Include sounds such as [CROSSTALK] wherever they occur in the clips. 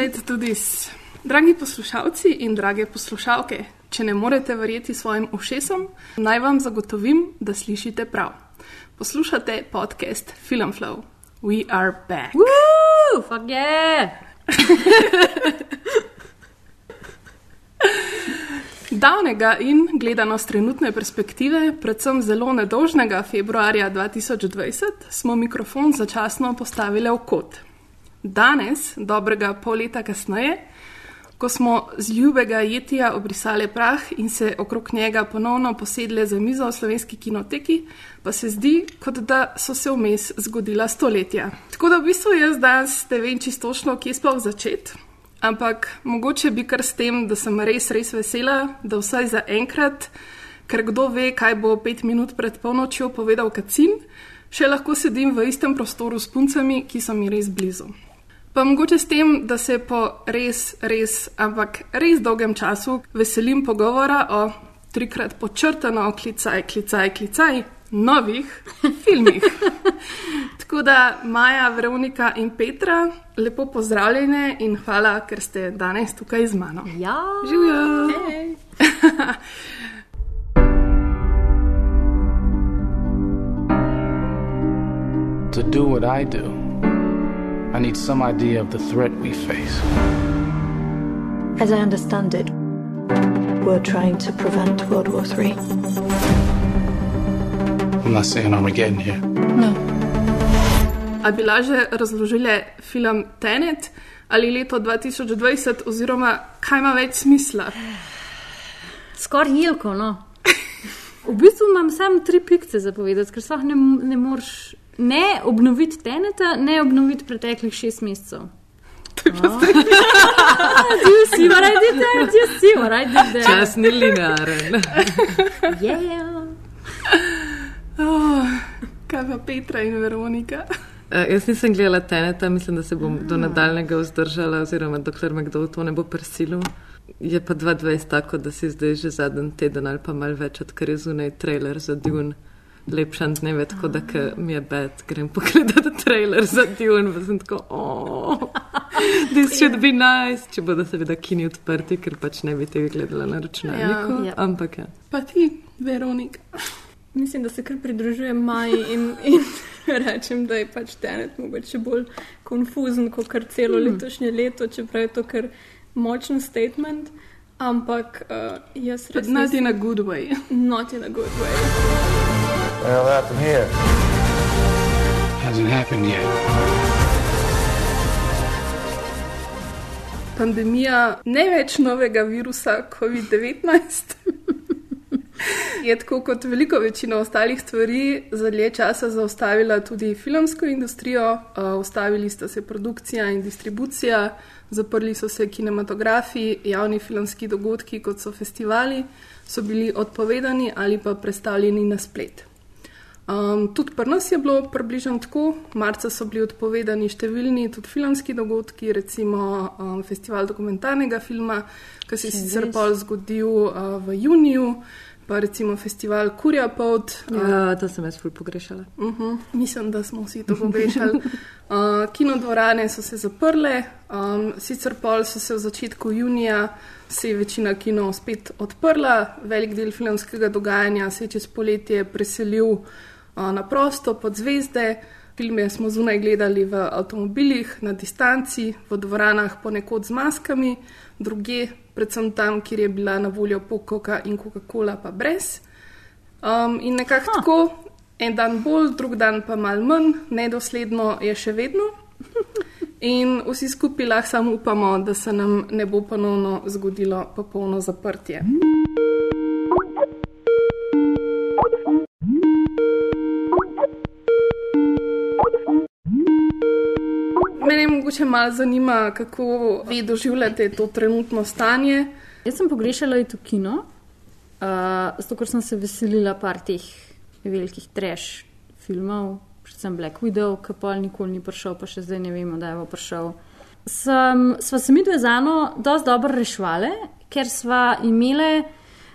Let tudi s. Dragi poslušalci in drage poslušalke, če ne morete verjeti svojim ušesom, naj vam zagotovim, da slišite prav. Poslušate podcast Filmflow. We are back. Woo, fuck yeah! [LAUGHS] Davnega in gledano z trenutne perspektive, predvsem zelo nedožnega februarja 2020, smo mikrofon začasno postavili v kot. Danes, dobrega pol leta kasneje, ko smo z ljubega jetija obrisali prah in se okrog njega ponovno posedli za mizo v slovenski kinoteki, pa se zdi, kot da so se vmes zgodila stoletja. Tako da v bistvu jaz danes ne vem čistočno, kje sploh začeti. Ampak mogoče bi kar s tem, da sem res, res vesela, da vsaj za enkrat, ker kdo ve, kaj bo pet minut pred polnočjo povedal Kacin, še lahko sedim v istem prostoru s puncami, ki so mi res blizu. Pa mogoče s tem, da se po res, res, ampak res dolgem času veselim pogovora o trikrat počrtano klicaj, klicaj, klicaj novih [LAUGHS] filmih. Tako da Maja, Veronika in Petra, lepo pozdravljene in hvala, ker ste danes tukaj z mano. Ja, Živijo! Hej. [LAUGHS] To do what I do, I need some idea of the threat we face. As I understand it, we're trying to prevent World War III. I'm not saying Armageddon here. A bi lažje razložili film Tenet ali leto 2020, oziroma kaj ima več smisla? Skoraj jelko, no. [LAUGHS] V bistvu imam samo tri pikce za povedati, ker sploh ne, ne moreš ne obnoviti teneta, ne obnoviti preteklih šest mesecev. Do you see what I did there? Do you see what I did there? Čas ni linearen. [LAUGHS] Yeah. Oh, kaj pa Petra in Veronika? Uh, jaz nisem gledala teneta, mislim, da se bom do nadaljnega vzdržala, oziroma dokler me kdo v to ne bo prisilil. Je pa 22 tako, da si zdaj že zadnji teden ali pa mal več, odkar je zunaj trailer za Dune. Lepšan dneve, tako da mi je bed, grem pogledati trailer za Dune, pa sem tako, oh, this should be nice, če bodo seveda kini odprti, ker pač ne bi tega gledala na računalniku. Ja. Ampak ja. Pa ti, Veronika. Mislim, da se kar pridružujem Maji in, in [LAUGHS] rečem, da je pač tenet mogoče bolj konfuzen kot kar celo mm. letošnje leto, čeprav je to kar močen statement. Ampak uh, jaz res Not in a good way. not in a good way. Well, happened here. Hasn't happened yet. Pandemija ne več novega virusa COVID-19. Je tako kot veliko večino ostalih stvari za dlje časa zaustavila tudi filmsko industrijo, uh, ustavili sta se produkcija in distribucija, zaprli so se kinematografi, javni filmski dogodki, kot so festivali, so bili odpovedani ali pa predstavljeni na splet. Um, tudi pri nas je bilo približno tako. Marca so bili odpovedani številni tudi filmski dogodki, recimo um, festival dokumentarnega filma, ki se je sicer pol zgodil uh, v juniju, pa recimo festival Kurja Pod. ja, to sem jaz ful pogrešala. Uh -huh. Mislim, da smo vsi to pogrešali. Uh, [LAUGHS] kinodvorane so se zaprle, um, sicer pol so se v začetku junija, se je večina kinov spet odprla, velik del filmskega dogajanja se je čez poletje preselil na prosto pod zvezde. Filme smo zunaj gledali v avtomobilih, na distanci, v dvoranah, ponekod z maskami, druge, predvsem tam, kjer je bila na voljo Coca in Coca-Cola, pa brez. Um, in nekako tako, en dan bolj, drug dan pa mal manj, nedosledno je še vedno. In vsi skupaj lahko samo upamo, da se nam ne bo ponovno zgodilo popolno zaprtje. Mene mogoče malo zanima, kako vi doživljate to trenutno stanje. Jaz sem pogrešala iti v kino, uh, zato ker sem se veselila par teh velikih trash filmov, predvsem Black Widow, ki pa nikoli ni prišel, pa še zdaj ne vemo, da je bo prišel. Sem, sva se mi dve z Ano dosti dobro rešvali, ker sva imele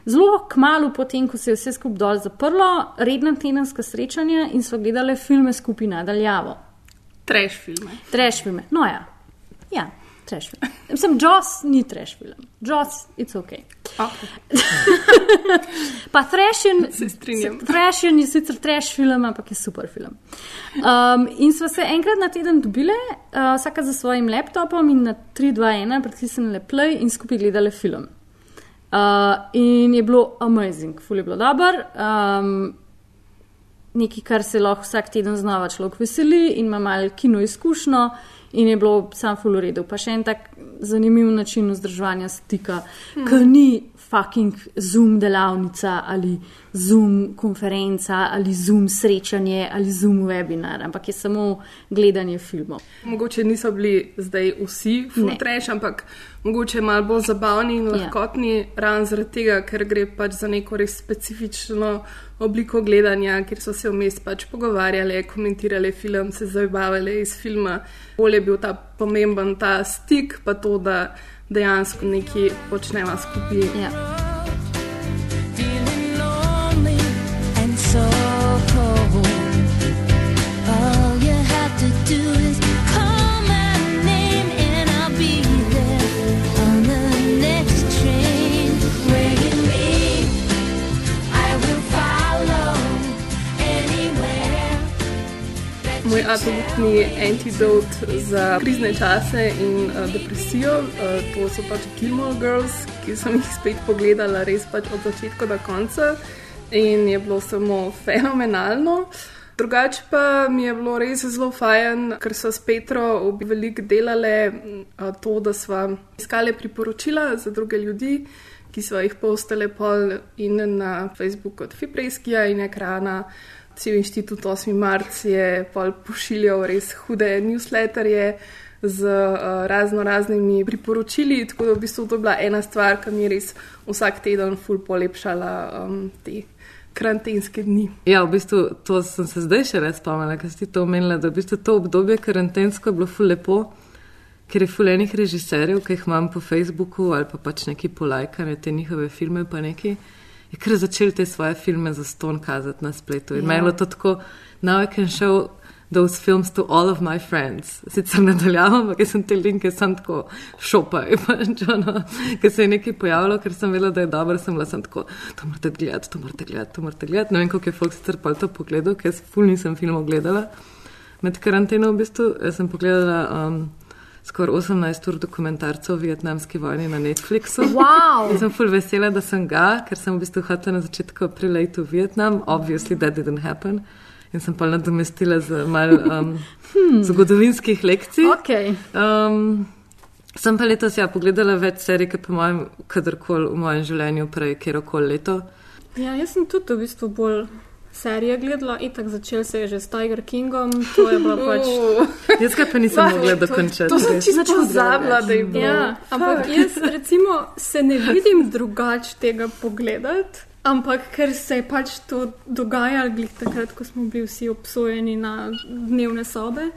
zelo kmalo potem, ko se je vse skupaj dol zaprlo, redna tedenska srečanja in sva gledali filme skupaj nadaljavo. Trash filme. Trash filme. No ja, ja. Trash film. Mislim, Joss ni trash film. Joss, it's ok. Okay. [LAUGHS] pa Thrashen, Se strinjam. Thrashen je sicer trash film, ampak je super film. Um, in smo se enkrat na teden dobile, uh, vsaka za svojim laptopom in na 3, 2, 1 pritisnili play in skupaj gledali film. Uh, in je bilo amazing, ful je bilo dober. Um, nekaj, kar se lahko vsak teden znova človek veseli in ima malo kino izkušnjo. In je bilo sam full uredu. Pa še en tak zanimiv način vzdrževanja stika, hmm. ki ni fucking zoom delavnica ali zoom konferenca ali zoom srečanje ali zoom webinar, ampak je samo gledanje filmov. Mogoče niso bili zdaj vsi trash, ampak mogoče malo bolj zabavni in Ja. lahkotni, ja. ravno zaradi tega, ker gre pač za neko res specifično obliko gledanja, kjer so se vmes pač pogovarjali, komentirali film, se zabavali iz filma. Bolje je bil ta pomemben ta stik, pa to, da dejansko nekaj počnemo skupaj. Ja. Absolutni antidot za krizne čase in uh, depresijo, uh, to so pač Gilmore Girls, ki sem jih spet pogledala res pač od začetka do konca in je bilo samo fenomenalno. Drugače pa mi je bilo res zelo fajn, ker so s Petro veliko delale uh, to, da sva iskali priporočila za druge ljudi, ki so jih postale pol in na Facebooku od Fiprejskija in ekrana. Cel inštitut 8. marca je pošiljal res hude newsletterje z uh, razno raznimi priporočili, tako da v bistvu to je bila ena stvar, ki mi je res vsak teden ful polepšala um, te karantenske dni. Ja, v bistvu to sem se zdaj še res spomnila, ker si to omenila, da v bistvu to obdobje karantensko je bilo ful lepo, ker je ful enih režiserjev, ki jih imam po Facebooku ali pa pač neki polajkane te njihove filme pa neki. Je kar začel te svoje filme za ston kazati na spletu. In Ja. ja. meni je bilo to tako, now I can show those films to all of my friends. Sicer nadaljavam, ampak sem te linke sam tako šopaj, [LAUGHS] pač ono, ker se je nekaj pojavilo, ker sem vedela, da je dobro, sem bila sem tako, to morate gledati, to morate gledati, to morate gledati. Ne vem, koliko je folk sicer pa to pogledal, ker jaz ful nisem filmov gledala. Med karanteno v bistvu sem pogledala um, skoraj 18 ur dokumentarcev o vietnamski vojni na Netflixu. Wow! In sem ful vesela, da sem ga, ker sem v bistvu hotela na začetku aprila iti v Vietnam, obviously that didn't happen. In sem pa nadomestila z malo um, hmm. zgodovinskih lekcij. Okay. Um, sem pa letos ja, pogledala več serij, ki po mojem, kadarkoli v mojem življenju prej, kjerkoli leto. Ja, jaz sem tudi v bistvu bolj serije gledala, itak začel se je že s Tiger Kingom, to je bila [LAUGHS] pač. Jaz ga pa nisem mogla dokončati. To sem res. čisto pozabila, da je bilo. Ja, ampak jaz recimo se ne vidim drugače tega pogledati. Ampak ker se je pač to dogajalo, glih takrat, ko smo bili vsi obsojeni na dnevne sobe,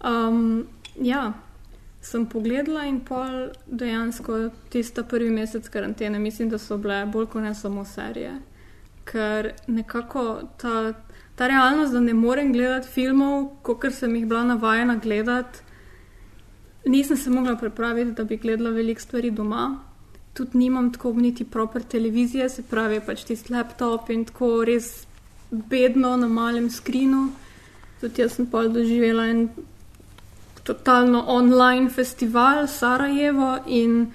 um, ja, sem pogledala in pol dejansko tista prvi mesec karantene, mislim, da so bile bolj kot ne samo serije. Ker nekako ta, ta realnost, da ne morem gledati filmov, kot sem jih bila navajena gledati, nisem se mogla pripraviti, da bi gledala veliko stvari doma. Tudi nimam tako niti proper televizije, se pravi pač tisti laptop in tako res bedno na malem skrinu. Tudi jaz sem pol doživela en totalno online festival Sarajevo in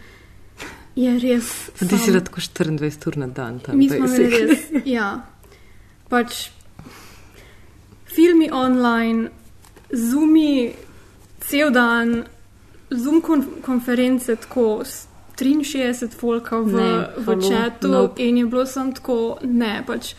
je res. Ti si sam- lahko 24 ur na dan tam. Mi smo imeli res, [LAUGHS] ja. Pač filmi online, zumi cel dan, zoom kon konference tako. s 63 folka v, Ne, v čatu nope. in je bilo sem tako, ne, pač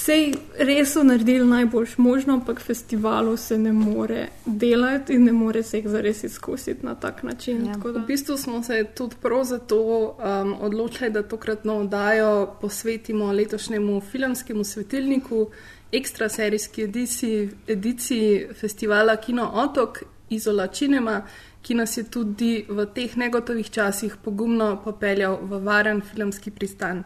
Sej res so naredili najboljš možno, ampak festivalov se ne more delati in ne more se jih zares izkusiti na tak način. Ja. V bistvu smo se tudi prav zato um, odločili, da tokratno oddajo posvetimo letošnjemu filmskemu svetilniku, ekstra serijski ediciji, ediciji festivala Kino Otok Izola Cinema, ki nas je tudi v teh negotovih časih pogumno popeljal v varen filmski pristan.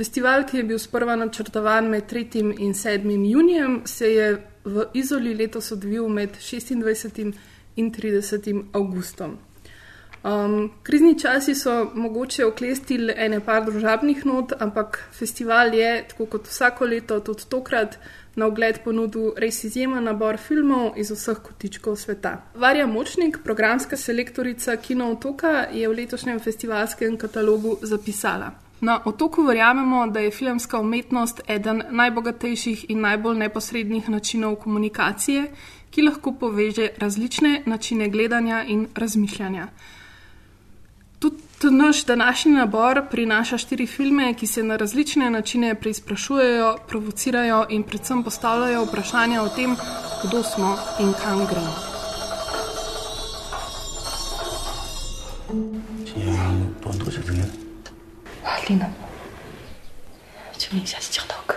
Festival, ki je bil sprva načrtovan med 3. in 7. junijem, se je v Izoli letos odvil med 26. in 30. augustom. Um, krizni časi so mogoče oklestili ene par družabnih not, ampak festival je, tako kot vsako leto, tudi tokrat na ogled ponudil res izjemen nabor filmov iz vseh kotičkov sveta. Varja Močnik, programska selektorica Kino Otoka, je v letošnjem festivalskem katalogu zapisala. Na otoku verjamemo, da je filmska umetnost eden najbogatejših in najbolj neposrednih načinov komunikacije, ki lahko poveže različne načine gledanja in razmišljanja. Tudi naš današnji nabor prinaša štiri filme, ki se na različne načine preizprašujejo, provocirajo in predvsem postavljajo vprašanja o tem, kdo smo in kam gremo. 今年读完多久作业？丽娜，请问一下是讲到个？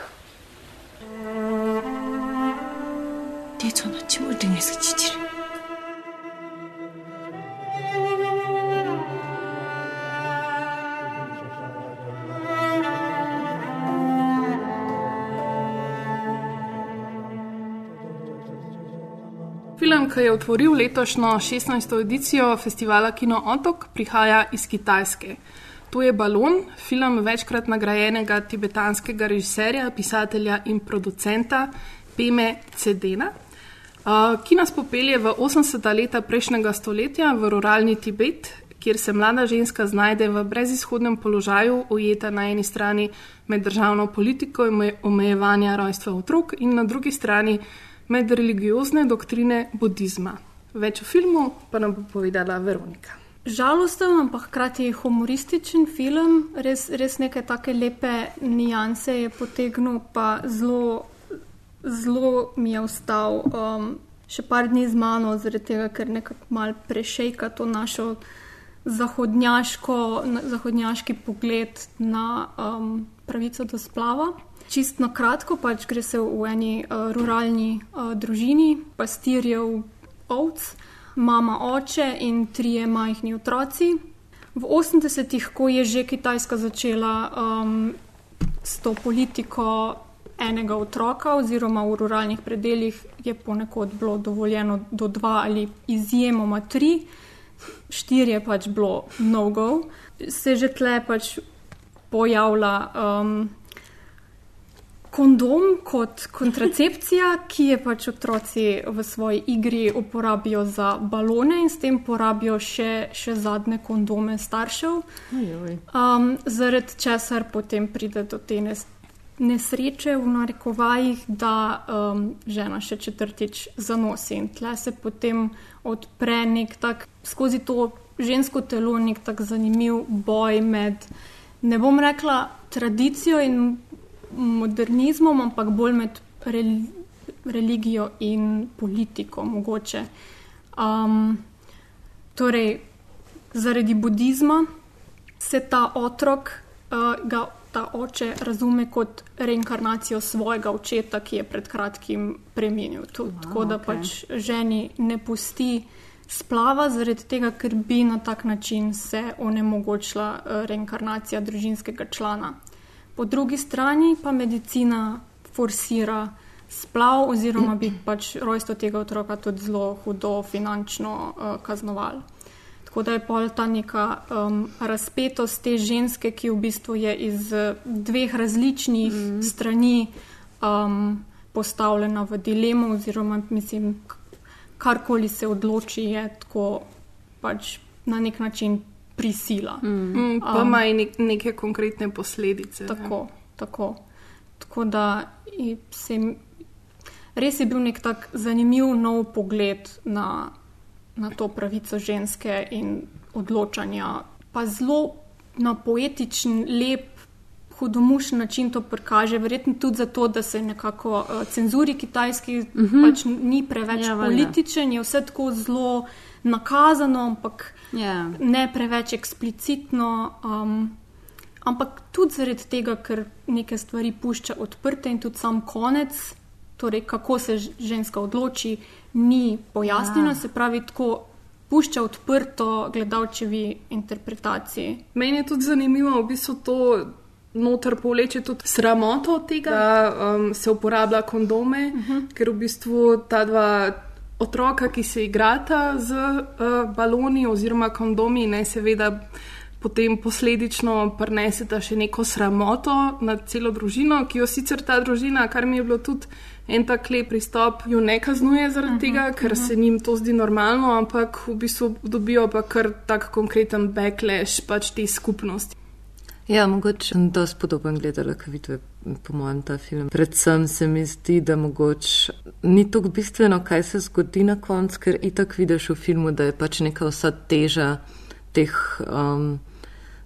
대처는 침을 등에서 지지를. Film, ki je otvoril letošnjo 16. edicijo festivala Kino Otok, prihaja iz Kitajske. To je Balon, film večkrat nagrajenega tibetanskega režiserja, pisatelja in producenta Peme Cedena, ki nas popelje v 80. leta prejšnjega stoletja v ruralni Tibet, kjer se mlada ženska znajde v brezizhodnem položaju, ujeta na eni strani med državno politiko in omejevanja rojstva otrok in na drugi strani med religiozne doktrine budizma. Več o filmu pa nam bo povedala Veronika. Žalosten, ampak hkrati humorističen film, res, res neke take lepe nianse je potegnil, pa zelo, zelo mi je ostal um, še par dni z mano, zaradi tega, ker nekako mal prešejka to našo zahodnjaško, zahodnjaški pogled na um, pravico do splava. Čist na kratko, pač gre se v eni uh, ruralni uh, družini, pastirjev ovc, mama, oče in trije majhni otroci. V 80-ih, ko je že Kitajska začela um, s to politiko enega otroka, oziroma v ruralnih predeljih je ponekod bilo dovoljeno do dva ali izjemoma tri, štiri je pač bilo no-go, se že tle pač pojavlja. Um, kondom kot kontracepcija, ki je pač otroci v svoji igri uporabijo za balone in s tem porabijo še, še zadnje kondome staršev. Um, zaradi česar potem pride do te nes nesreče v narekovajih, da um, žena še četrtič zanosi in tle se potem odpre nek tak skozi to žensko telo, nek tak zanimiv boj med, ne bom rekla, tradicijo in modernizmom, ampak bolj med religijo in politiko, mogoče. Um, torej, zaradi budizma se ta otrok, uh, ga ta oče razume kot reinkarnacijo svojega očeta, ki je pred kratkim preminil. To, wow, tako da okay. pač ženi ne pusti. Splava zaradi tega, ker bi na tak način se onemogočila reinkarnacija družinskega člana. Po drugi strani pa medicina forsira splav, oziroma bi pač rojstvo tega otroka tudi zelo hudo finančno uh, kaznovali. Tako da je pol ta neka um, razpetost te ženske, ki v bistvu je iz dveh različnih mm. strani um, postavljena v dilemo, oziroma mislim, karkoli se odloči, je tako pač na nek način prisila. Mm. Mm, pa um, ima nek, neke konkretne posledice. Tako, ne? tako. tako da se, res je bil nek tak zanimiv nov pogled na, na to pravico ženske in odločanja, pa zelo na poetičen, lep, hudomušen način to prikaže, verjetno tudi zato, da se nekako uh, cenzuri kitajski uh Mhm. -huh. pač ni preveč Ja, ja, valjda. političen, je vse tako zelo nakazano, ampak Ja. ne preveč eksplicitno. Um, ampak tudi zaradi tega, ker neke stvari pušča odprte in tudi sam konec, torej kako se ženska odloči, ni pojasnjeno, Ja. se pravi tako. Pušča odprto gledalčevi interpretaciji. Meni je tudi zanimivo, v bistvu to noter povleče tudi sramoto tega, da um, se uporablja kondome, uh -huh. ker v bistvu ta dva otroka, ki se igrata z uh, baloni oziroma kondomi, ne seveda. Potem posledično prineseta še neko sramoto na celo družino, ki jo sicer ta družina, kar mi je bilo tudi en tak lep pristop, jo ne kaznuje zaradi uh -huh, tega, ker uh -huh. se njim to zdi normalno, ampak v bistvu dobijo pa kar tak konkreten backlash pač te skupnosti. Ja, mogoče sem dosti podoben gledala, kot vidite, po mojem, ta film. Predvsem se mi zdi, da mogoče ni tako bistveno, kaj se zgodi na koncu, ker itak vidiš v filmu, da je pač neka vsa teža teh um,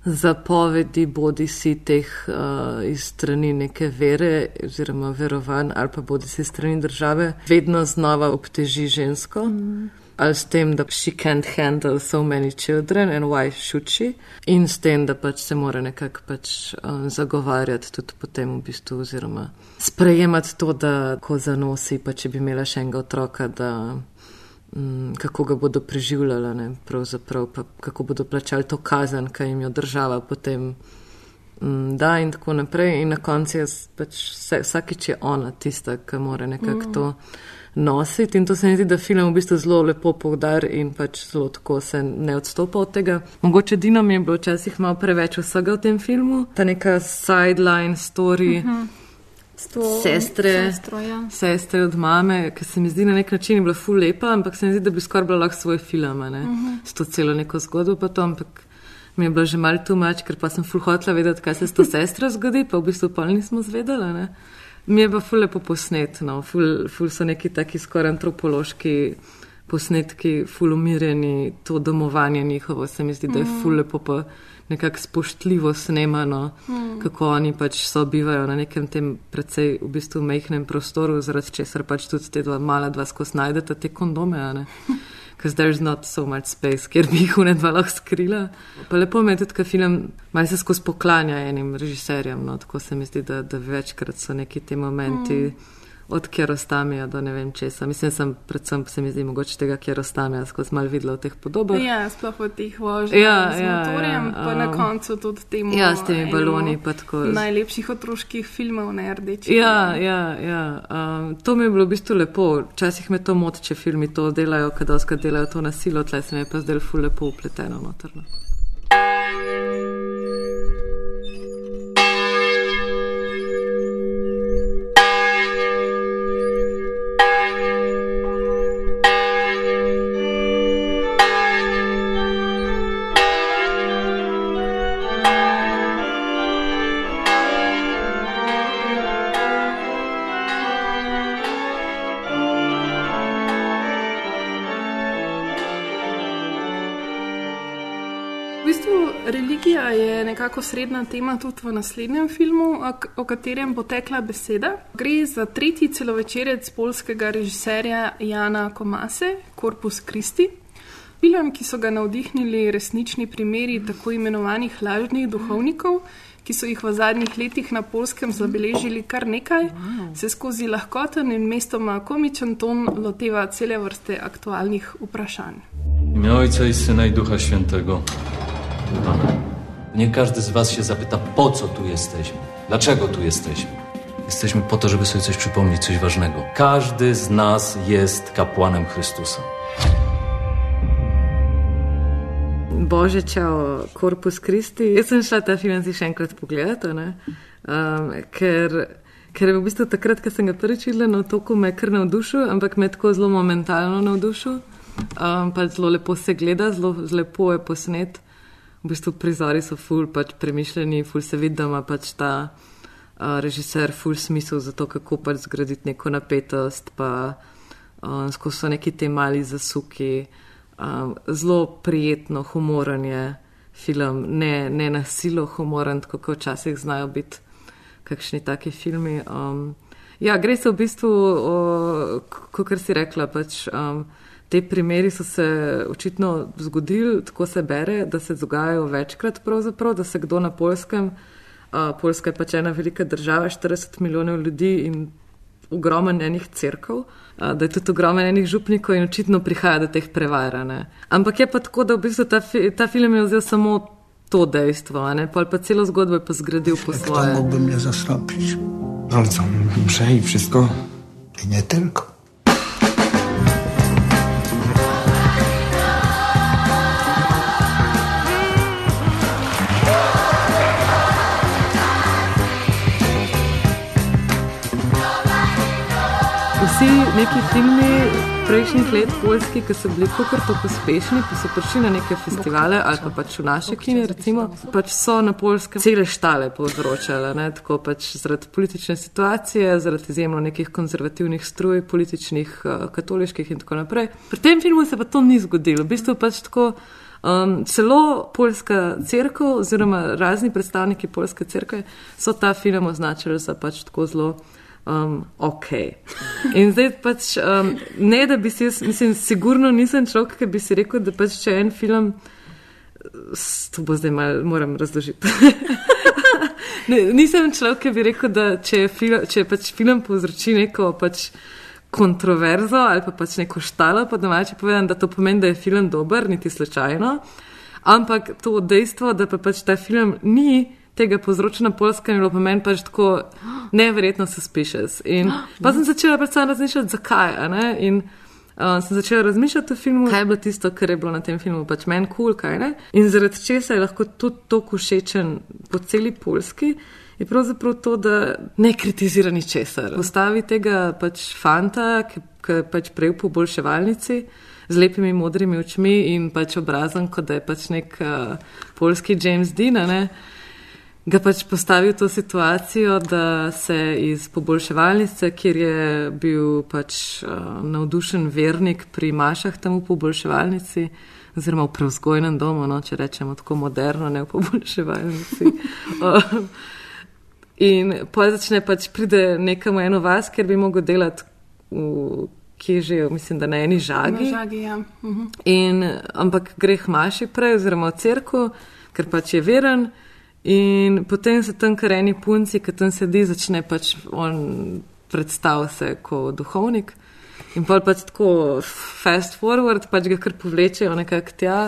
zapovedi, bodi si teh uh, iz strani neke vere oziroma verovanj ali pa bodi si strani države, vedno znova obteži žensko. Mm. Ali s tem, da she can't handle so many children and why should she? In s tem, da pač se mora nekako pač um, zagovarjati tudi potem v bistvu oziroma sprejemati to, da ko zanosi, pa če bi imela še enega otroka, da mm, kako ga bodo preživljali, ne, pravzaprav pa kako bodo plačali to kazen, kaj jim jo država potem mm, da in tako naprej. In na koncu je pač vse, vsakič je ona tista, ki mora nekako Mm. to nositi in to se mi zdi, da film v bistvu zelo lepo povdar in pač zelo tako se ne odstopa od tega. Mogoče Dino mi je bilo včasih malo preveč vsega v tem filmu, ta neka sideline story. Mhm. S to Sestre, sestro, ja. sestre od mame, ki se mi zdi na nek način bila ful lepa, ampak se mi zdi, da bi skoraj bila lahko svoj film, a ne, Mhm. s to celo neko zgodbo pa to, ampak mi je bilo že mal tumač, ker pa sem ful hotla vedeti, kaj se s to sestro zgodi, pa v bistvu pol nismo zvedela, ne. Mi je pa ful lepo posnet, no, ful, ful so neki taki skoraj antropološki posnetki, ful umirjeni, to domovanje njihovo, se mi zdi, da je Mhm. ful lepo pa nekako spoštljivo snemano, Mhm. kako oni pač sobivajo na nekem tem precej v bistvu mehkem prostoru, zaradi česar pač tudi te dva mala dva skozi najdete te kondome, ne. [LAUGHS] Ker there's not so much space, kjer bi jih unedva lahko skrila. Pa lepo mi je tudi, ker film malce se skozi poklanja enim režiserjem, no, tako se mi zdi, da, da večkrat so neki ti momenti. Mm. Od Kerostamija do ne vem česa. Mislim, sem predvsem se mi zdi mogoče tega Kerostamija skozi mal videla v teh podobah. Ja, sploh v teh vožnjah Ja, z ja, motorjem, ja, pa na um, koncu tudi temu. ja, s temi baloni pa tako. Najlepših otroških filmov na rdeči. Ja, ja, ja. Um, to mi je bilo v bistvu lepo. Včasih me to moti, če filmi to delajo, kadar delajo to na silo, tle se mi je pa zdaj ful lepo upleteno notrno. V nekako srednja tema tudi v naslednjem filmu, o katerem bo tekla beseda. Gre za tretji celovečerec polskega režiserja Jana Komase, Corpus Christi. Film, ki so ga navdihnili resnični primeri tako imenovanih lažnih duhovnikov, ki so jih v zadnjih letih na polskem zabeležili kar nekaj, se skozi lahkoten in mestoma komičen ton loteva cele vrste aktualnih vprašanj. Imię Ojca i Syna i Ducha Świętego. Amen. Nie każdy z was się zapyta, po co tu jesteśmy? Dlaczego tu jesteśmy? Jesteśmy po to, żeby sobie coś przypomnieć, coś ważnego. Każdy z nas jest kapłanem Chrystusa. Bože, čau, Corpus Christi. Jaz sem šla ta film si še enkrat pogledati, um, ker, ker je v bistvu takrat, ko sem ga prvič videla na otoku, me kar navdušil, ampak me tako zelo momentalno navdušil. Um, pa zelo lepo se gleda, zelo lepo je posnet. V bistvu prizori so ful, pač premišljeni, ful se vidi, da ima pač ta uh, režiser ful smisel za to, kako pač zgraditi neko napetost, pa um, skozi so neki te mali zasuki. Um, zelo prijetno, humoren je film, ne, ne na silo humoren, tako kot včasih znajo biti kakšni taki filmi. Um, ja, gre se v bistvu, kot si rekla, pač. Um, Te primeri so se očitno zgodili, tako se bere, da se dogajajo večkrat, da se kdo na polskem, uh, Poljska je pač ena velika država, 40 milijonov ljudi in ogromen enih crkv, da je tudi ogromen enih župnikov in očitno prihaja do teh prevarane. Ampak je pa tako, da v bistvu ta, fi ta film je vzel samo to dejstvo, ne? pa pa celo zgodbo je pa zgradil po svoje. Kto mógłby mnie zastąpić? Ale co, msze i wszystko? I nie tylko. Neki filmi prejšnjih let, poljski, ki so bili kakor tako uspešni, ko so prišli na neke festivale ali pa pač v naše kine, recimo, pač so na polskem cele štale povzročale, ne? tako pač zaradi politične situacije, zaradi izjemno nekih konzervativnih struj, političnih, uh, katoliških in tako naprej. Pri tem filmu se pa to ni zgodilo. V bistvu pač tako. Um, celo polska crkva, oziroma razni predstavniki polske crkve, so ta film označili za pač tako zelo um, ok. In zdaj pač, um, ne da bi si, jaz, mislim, sigurno nisem človek, ki bi si rekel, da pač če en film, to bo zdaj mal, moram razložiti. [LAUGHS] ne, nisem človek, ki bi rekel, da če, film, če pač film povzroči neko pač kontroverzo ali pa pač neko štalo, pa domače povedam, da to pomeni, da je film dober, niti slučajno. Ampak to dejstvo, da pa pač ta film ni tega povzroča na polskem, je bilo po meni pač tako neverjetno suspicious. In pa sem začela predvsem razmišljati, zakaj. In uh, sem začela razmišljati o filmu, kaj je bilo tisto, kar je bilo na tem filmu, pač meni kul, cool, kaj ne. In zaradi česa je lahko tudi tako všečen po celi Polski. Je pravzaprav to, da ne kritizira ničesar. Postavi tega pač fanta, ki, ki pač prej po boljševalnici, z lepimi modrimi očmi in pač obrazom, kot da je pač nek uh, polski James Dean. Ne? Ga pač postavil v to situacijo, da se iz poboljševalnice, kjer je bil pač uh, navdušen vernik pri mašah tam v poboljševalnici, oziroma v prevzgojnem domu, no, če rečemo tako moderno, ne v poboljševalnici. uh, [LAUGHS] in potem začne pač pride nekam v eno vas, ker bi mogel delati v. Ki je že, mislim, da na eni žagi. Na žagi ja. uh -huh. in, ampak greh maši prej, oziroma v crkvu, ker pač je veren. In potem se tam kar eni punci, ki tam sedi, začne pač on predstavljati se kot duhovnik. In pa pač tako fast forward, pač ga kar povlečejo nekako tja.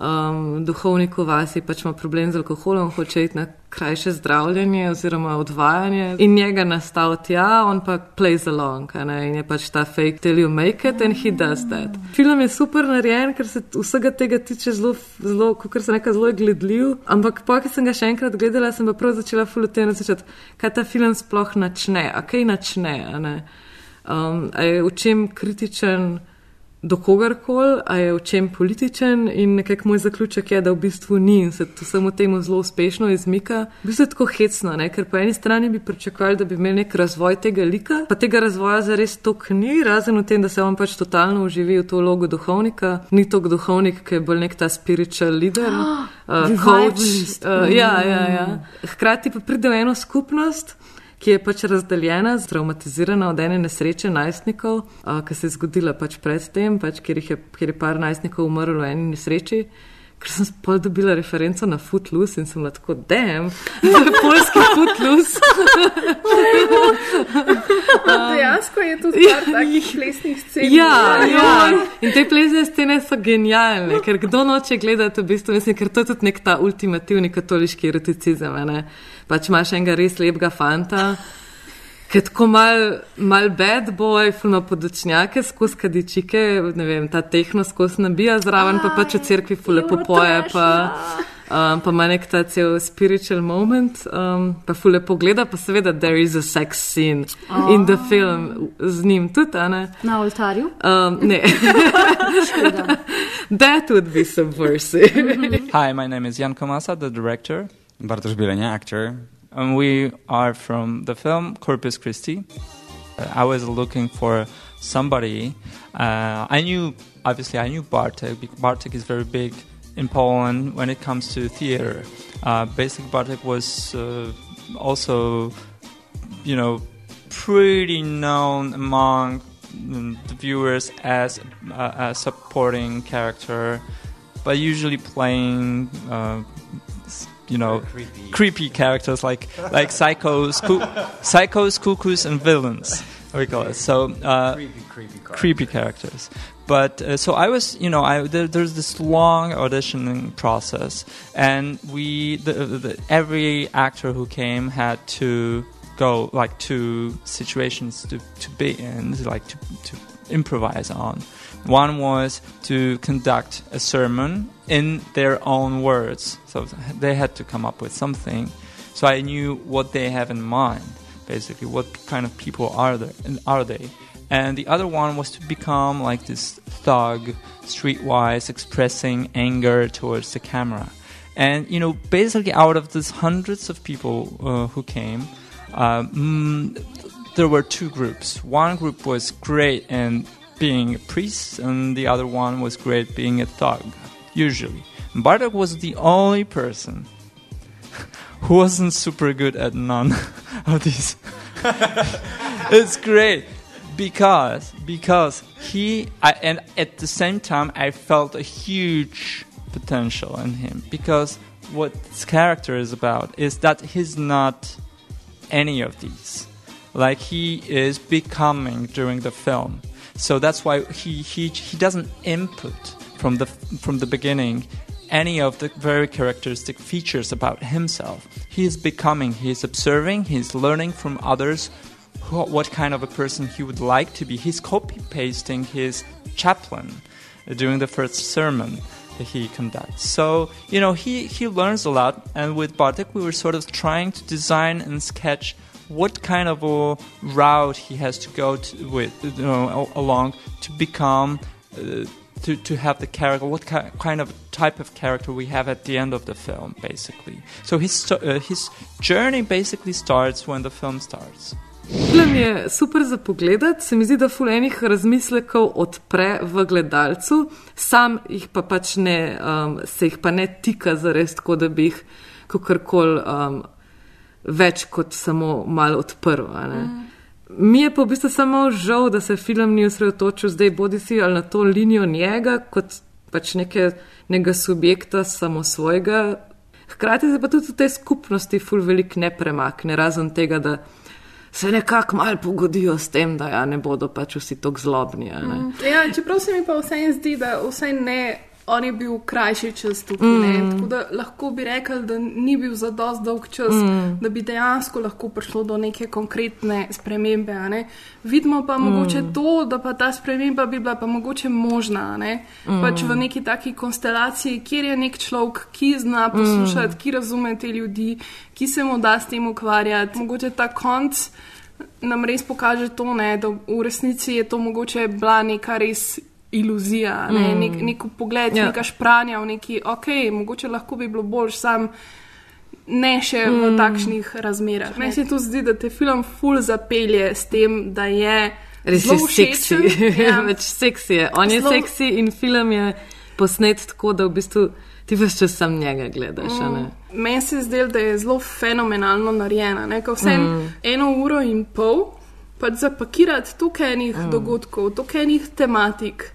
Um, duhovnik v vasi pač ima problem z alkoholom, hoče iti na krajše zdravljenje oziroma odvajanje in njega nastal tja, on pa plays along ne? in je pač ta fake till you make it and he does that. Film je super narejen, ker se vsega tega tiče zelo, zelo, kot se neka zelo gledljiv, ampak pa, ki sem ga še enkrat gledala, sem pa prav začela fuluteno začeti, kaj ta film sploh načne, a kaj načne. Um, a je v čem kritičen do kogarkoli, a je v čem političen in nekako moj zaključek je, da v bistvu ni in se to samo temu zelo uspešno izmika. V bistvu je tako hecno, ne? ker po eni strani bi pričakovali, da bi imeli nek razvoj tega lika, pa tega razvoja zares tok ni, razen v tem, da se on pač totalno uživi v to vlogo duhovnika. Ni to duhovnik, ki je bolj nek ta spiritual leader. [GASPS] Uh, coach, uh, ja, ja, ja. Hkrati pa pride v eno skupnost, ki je pač razdeljena, traumatizirana od ene nesreče najstnikov, uh, ki se je zgodila pač predtem, pač, kjer, je, kjer je par najstnikov umrlo v eni nesreči. Ker sem spol dobila referenco na Footloose in sem lahko, dem, [LAUGHS] polski Footloose. [LAUGHS] Dejansko [LAUGHS] je to stvar takih plesnih scen. Ja, ja. In te plesne scene so genialne, ker kdo noče gledati, v bistvu mislim, ker to je tudi nek ta ultimativni katoliški eroticizem. Ne? Pač imaš enega res lepega fanta. Ker tako mal, mal bad boy, fulno podočnjake, skozi kadičike, ne vem, ta tehno skozi nabija zraven, pa pač v cerkvi fule popoje, pa, um, pa ima nek ta cel spiritual moment, um, pa fule pogleda, pa seveda there is a sex scene oh. in the film z njim tudi, a ne? Na oltarju? Um, ne. [LAUGHS] That would be subversive. Hi, my name is Jan Komasa, the director. Bartosz Bielenia, actor. And we are from the film Corpus Christi. Uh, I was looking for somebody. Uh, I knew, obviously, I knew Bartek. Bartek is very big in Poland when it comes to theater. Uh, basically, Bartek was uh, also, you know, pretty known among mm, the viewers as uh, a supporting character, but usually playing, uh, you know, creepy. characters like like psychos, [LAUGHS] psychos, cuckoos, and villains. We call it so. Uh, creepy characters. But uh, so I was, you know, I there, there's this long auditioning process, and we the, the, every actor who came had to go like two situations to to be in, like to to improvise on. One was to conduct a sermon in their own words, so they had to come up with something. So I knew what they have in mind, basically, what kind of people are there, are they and the other one was to become like this thug, streetwise, expressing anger towards the camera. And you know, basically, out of these hundreds of people uh, who came, uh, mm, there were two groups. One group was great in being a priest, and the other one was great being a thug. Usually, Bartok was the only person [LAUGHS] who wasn't super good at none [LAUGHS] of these. [LAUGHS] it's great because because he I, and at the same time I felt a huge potential in him. Because what his character is about is that he's not any of these. Like he is becoming during the film. So that's why he he, he doesn't input from the from the beginning any of the very characteristic features about himself. He is becoming he is observing he is learning from others who, what kind of a person he would like to be. He's copy pasting his chaplain during the first sermon that he conducts. So, you know, he, he learns a lot. And with Bartek, we were sort of trying to design and sketch what kind of a route he has to go to, with, you know, along to become. Uh, to, to have the character, what ki- kind of type of character we have at the end of the film, basically. So his uh, his journey basically starts when the film starts. Film je super za pogled, se mi zdi, da ful enih razmislekov odpre v gledalcu, sam jih pa pač ne, um, se jih pa ne tika za res, tako da bi jih kakorkoli um, več kot samo malo odprl. ne. Mi je pa v bistvu samo žal, da se film ni osredotočil zdaj bodi si ali na to linijo njega, kot pač nekega subjekta samosvojega. Hkrati se pa tudi v tej skupnosti ful velik ne premakne, razen tega, da se nekako malo pogodijo s tem, da ja, ne bodo pač vsi tako zlobni. ne. Ja, čeprav se mi pa vseeno zdi, da vsaj ne. On je bil krajši čas tukaj, mm. Tako da lahko bi rekel, da ni bil za dosti dolg čas, Mm. da bi dejansko lahko prišlo do neke konkretne spremembe. ne. Vidimo pa mm. Mogoče to, da pa ta sprememba bi bila pa mogoče možna. Ne? Mm. Pač v neki taki konstelaciji, kjer je nek človek, ki zna poslušati, mm. ki razume te ljudi, ki se mu da s tem ukvarjati. Mogoče ta konc nam res pokaže to, ne, da v resnici je to mogoče bila neka res iluzija, ne, Mm. nek, nek pogled, Ja. ja. neka špranja v neki, ok, mogoče lahko bi bilo bolj sam. Ne še mm. v Mm. takšnih razmerah. Meni se tu zdi, da te film ful zapelje s tem, da je Res je seksi, [LAUGHS] ja. več seksi je. On je Zelo- seksi in film je posnet tako, da v bistvu ti veš, če sam njega gledaš. Mm. Meni se zdi, da je zelo fenomenalno narejena. vse mm. eno uro in pol pač zapakirati toliko enih Mm. dogodkov, toliko enih tematik.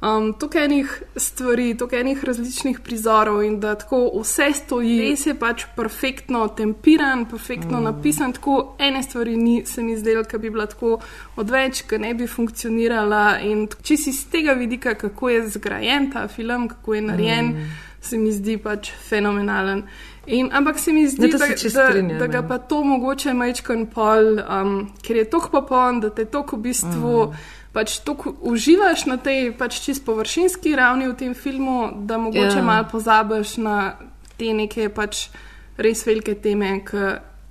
Um, Tukaj enih stvari, tukaj enih različnih prizorov, in da tako vse stoji, res je pač perfektno tempiran, perfektno mm. napisan. Tako ene stvari ni se mi zdelo, da bi bila tako odveč, ki ne bi funkcionirala. In če si z tega vidika, kako je zgrajen ta film, kako je narejen, Mm. Se mi zdi pač fenomenalen. In, ampak se mi zdi, Ne, da, da, strinjam, da ga ja. pa to mogoče majčkan pol, um, ker je tako popoln, da te tako v bistvu. Mm. Pač tako uživaš na tej pač čist površinski ravni v tem filmu, da mogoče Ja. yeah. malo pozabiš na te neke pač res velike teme, ki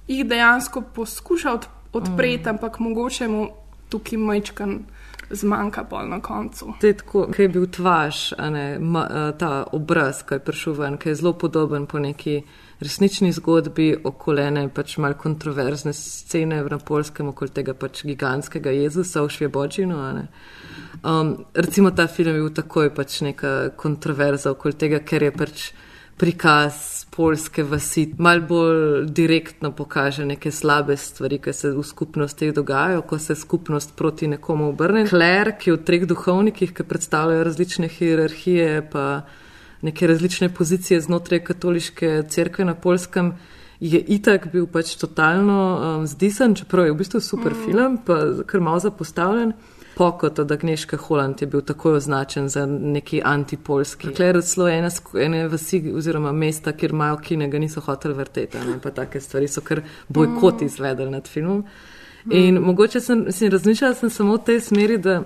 jih dejansko poskuša od, odpreti, mm. ampak mogoče mu tukaj majčkan zmanjka pol na koncu. To je tako, ki je bil tvaš, ne, ma, ta obraz, ki je prišel ven, ki je zelo podoben po neki resnični zgodbi okolene, pač mal kontroverzne scene na polskem, okoli tega pač gigantskega Jezusa v Švebočinu. Um, recimo ta film je bil takoj pač neka kontroverza okoli tega, ker je pač prikaz polske vasi mal bolj direktno pokaže neke slabe stvari, ki se v skupnosti dogajajo, ko se skupnost proti nekomu obrne. Kler, ki je v treh duhovnikih, ki predstavljajo različne hierarhije, pa neke različne pozicije znotraj katoliške cerkve na polskem, je itak bil pač totalno um, zdisen, čeprav je v bistvu super mm. film, pa kar malo zapostavljen. Pokot od Agneška Holand je bil takoj označen za neki antipolski. Kler celo ene, sk- ene vasi oziroma mesta, kjer imajo kine, ga niso hoteli vrteti, ne pa take stvari so kar bojkot izvedli nad filmom. In mogoče sem, sem razmišljala sem samo v tej smeri, da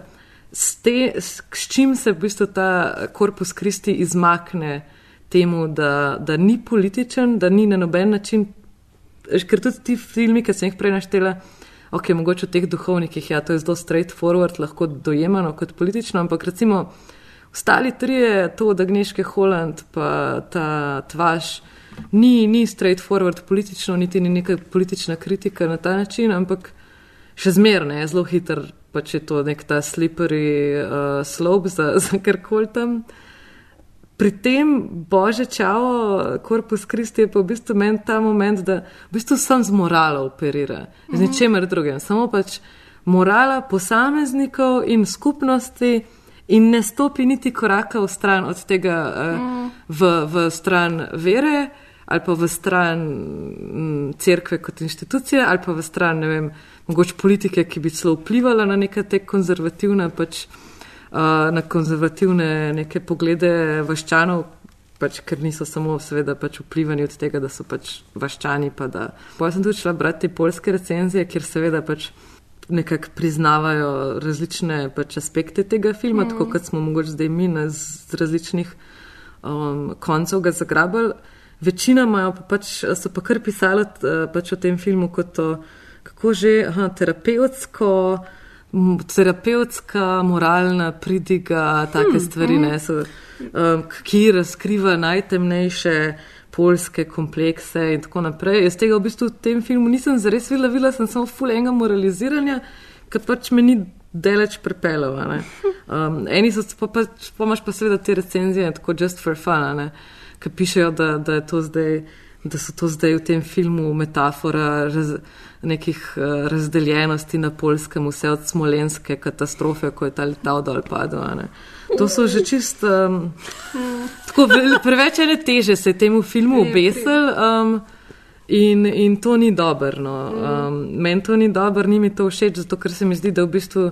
s, te, s, s čim se v bistvu ta korpus Kristi izmakne temu, da, da ni političen, da ni na noben način, ker tudi ti filmi, ki sem jih prej naštela, ok, mogoče v teh duhovnikih, ja, to je zelo straightforward, lahko dojemano kot politično, ampak recimo ostali trije, to od Agneške Holland, pa ta tvaš, ni, ni straightforward politično, niti ni neka politična kritika na ta način, ampak še zmerne, je zelo hiter, pač je to nek ta slippery uh, slope za, za karkoli tam. Pri tem bože čavo, korpus Kristi je pa v bistvu meni ta moment, da v bistvu sam z moralo operira, z Mhm. ničemer drugim, samo pač morala posameznikov in skupnosti in ne stopi niti koraka v stran od tega uh, v, v stran vere ali pa v stran mm, cerkve kot institucije ali pa v stran, ne vem, mogoče politike, ki bi celo vplivala na neka te konzervativna pač uh, na konzervativne neke poglede vaščanov, pač, ker niso samo seveda pač vplivani od tega, da so pač vaščani. Pa da. Potem sem tudi šla brati te polske recenzije, kjer seveda pač nekako priznavajo različne pač aspekte tega filma, Mhm. mm. tako kot smo mogoče zdaj mi na z različnih um, koncev ga zagrabali. Večina imajo pa pač, so pa kar pisali eh, pač o tem filmu kot o, kako že, aha, terapevtsko, terapevtska, moralna pridiga, take Hmm, stvari, mm. ne, so, um, ki razkriva najtemnejše polske komplekse in tako naprej. Jaz tega v bistvu v tem filmu nisem zares videla, videla sem samo ful enega moraliziranja, ki pač me ni deleč ne. Um, eni so, pa, pa, pa imaš pa seveda te recenzije, tako just for fun, ki pišejo, da, da to zdaj. Da so to zdaj v tem filmu metafora raz, nekih uh, razdeljenosti na polskem, vse od smolenske katastrofe, ko je ta letal dol padel. To so že čist. Um, tako preveč ene teže se je temu filmu obesel. Um, In, in to ni dobro. No. Um, Meni to ni dobro, ni mi to všeč, zato ker se mi zdi, da v bistvu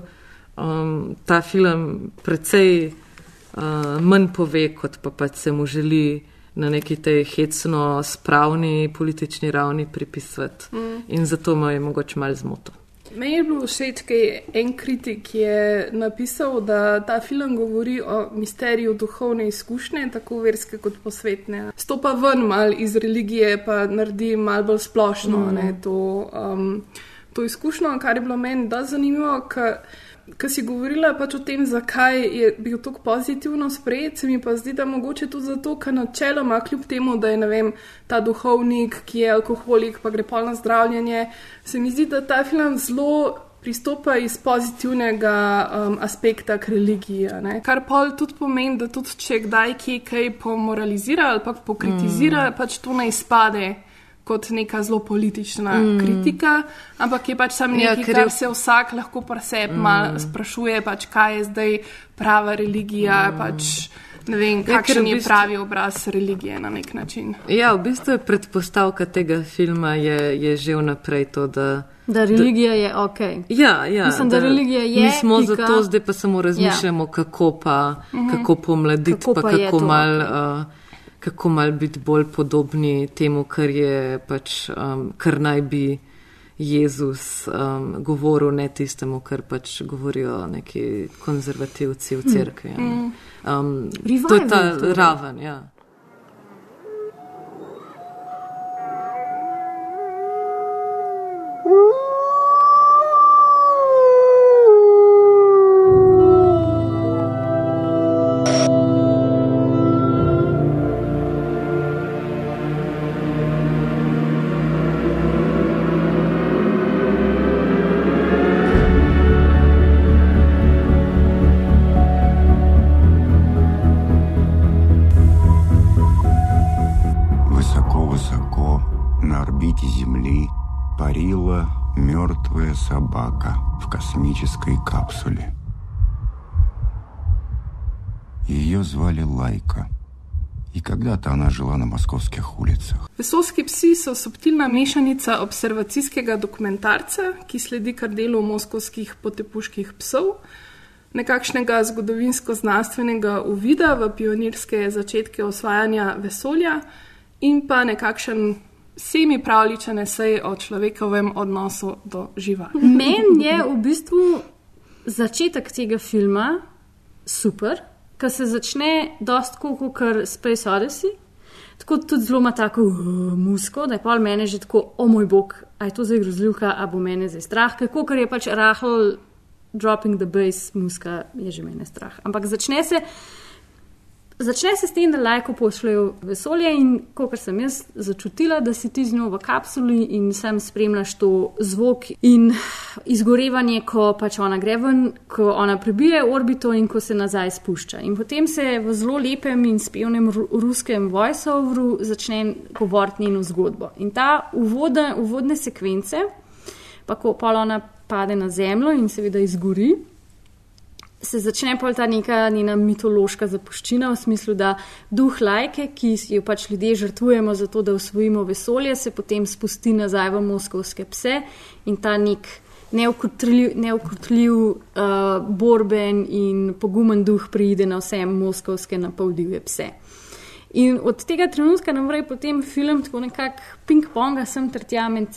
um, ta film precej uh, manj pove, kot pa pač se mu želi na neki tej hecno spravni politični ravni pripisati. Mm. In zato me je mogoče malo zmotil. Meni je bilo všeč, ker en kritik je napisal, da ta film govori o misteriju duhovne izkušnje, tako verske kot posvetne. Stopa ven mal iz religije, pa naredi mal bolj splošno Mhm. ne, to, um, to izkušnjo, kar je bilo meni da zanimivo. Ker si govorila pač o tem, zakaj je bil tako pozitivno sprejet, se mi pa zdi, da mogoče tudi zato, ker načeloma, kljub temu, da je vem, ta duhovnik, ki je alkoholik, pa gre pol na zdravljenje, se mi zdi, da ta film zelo pristopa iz pozitivnega um, aspekta k religiji. ne. Kar pol tudi pomeni, da tudi če kdaj kje kaj pomoralizira ali pa pokritizira, mm. pač to ne izpade kot neka zelo politična Mm. kritika, ampak je pač sam Ja, nekaj, ja, je- kar se vsak lahko pri sebi Mm. sprašuje, pač, kaj je zdaj prava religija, mm. pač ne vem, Ja, kakšen v je bistvu- pravi obraz religije na nek način. Ja, v bistvu je predpostavka tega filma je, je že vnaprej to, da. Da religija je ok. Ja, ja, Mislim, da, da religija je. Mi smo pika. zato zdaj pa samo razmišljamo, ja. kako pa, Mhm. kako pomladiti, Kako pa pa je kako to, mal, ok. uh, kako mal biti bolj podobni temu, kar je pač, um, kar naj bi Jezus um, govoril, ne tistemu, kar pač govorijo neki konzervativci v Mm. cerkvi. Mm. Um, to je ta Revival raven, ja. moskovskih ulicah. Vesolski psi so subtilna mešanica observacijskega dokumentarca, ki sledi kar delu moskovskih potepuških psov, nekakšnega zgodovinsko-znanstvenega uvida v pionirske začetke osvajanja vesolja in pa nekakšen semi pravličen esej o človekovem odnosu do živali. Meni je v bistvu začetek tega filma super, ker se začne dosta kot Space Odyssey Tako tudi zelo ima tako uh, musko, da je pol mene že tako, o moj bog, a je to zdaj grozljivka, a bo mene zdaj strah, kako ker je pač rahel dropping the bass, muska je že mene strah. Ampak začne se, začne se s tem, da lajko pošljajo v vesolje in kot sem jaz začutila, da si ti z njo v kapsuli in sem spremljaš to zvok in izgorevanje, ko pač ona gre ven, ko ona prebije orbito in ko se nazaj spušča. In potem se v zelo lepem in spevnem ru ruskem voiceoveru začne govoriti njeno zgodbo. In ta uvoda, uvodne sekvence, pa ko pol ona pade na zemljo in seveda izgori, se začne pol ta neka njena mitološka zapuščina v smislu, da duh lajke, ki jo pač ljudje žrtvujemo za to, da osvojimo vesolje, se potem spusti nazaj v moskovske pse in ta nek neukrotljiv, neukrotljiv uh, borben in pogumen duh pride na vse moskovske napoldivje pse. In od tega trenutka naprej potem film tako nekako ping-ponga sem ter tja med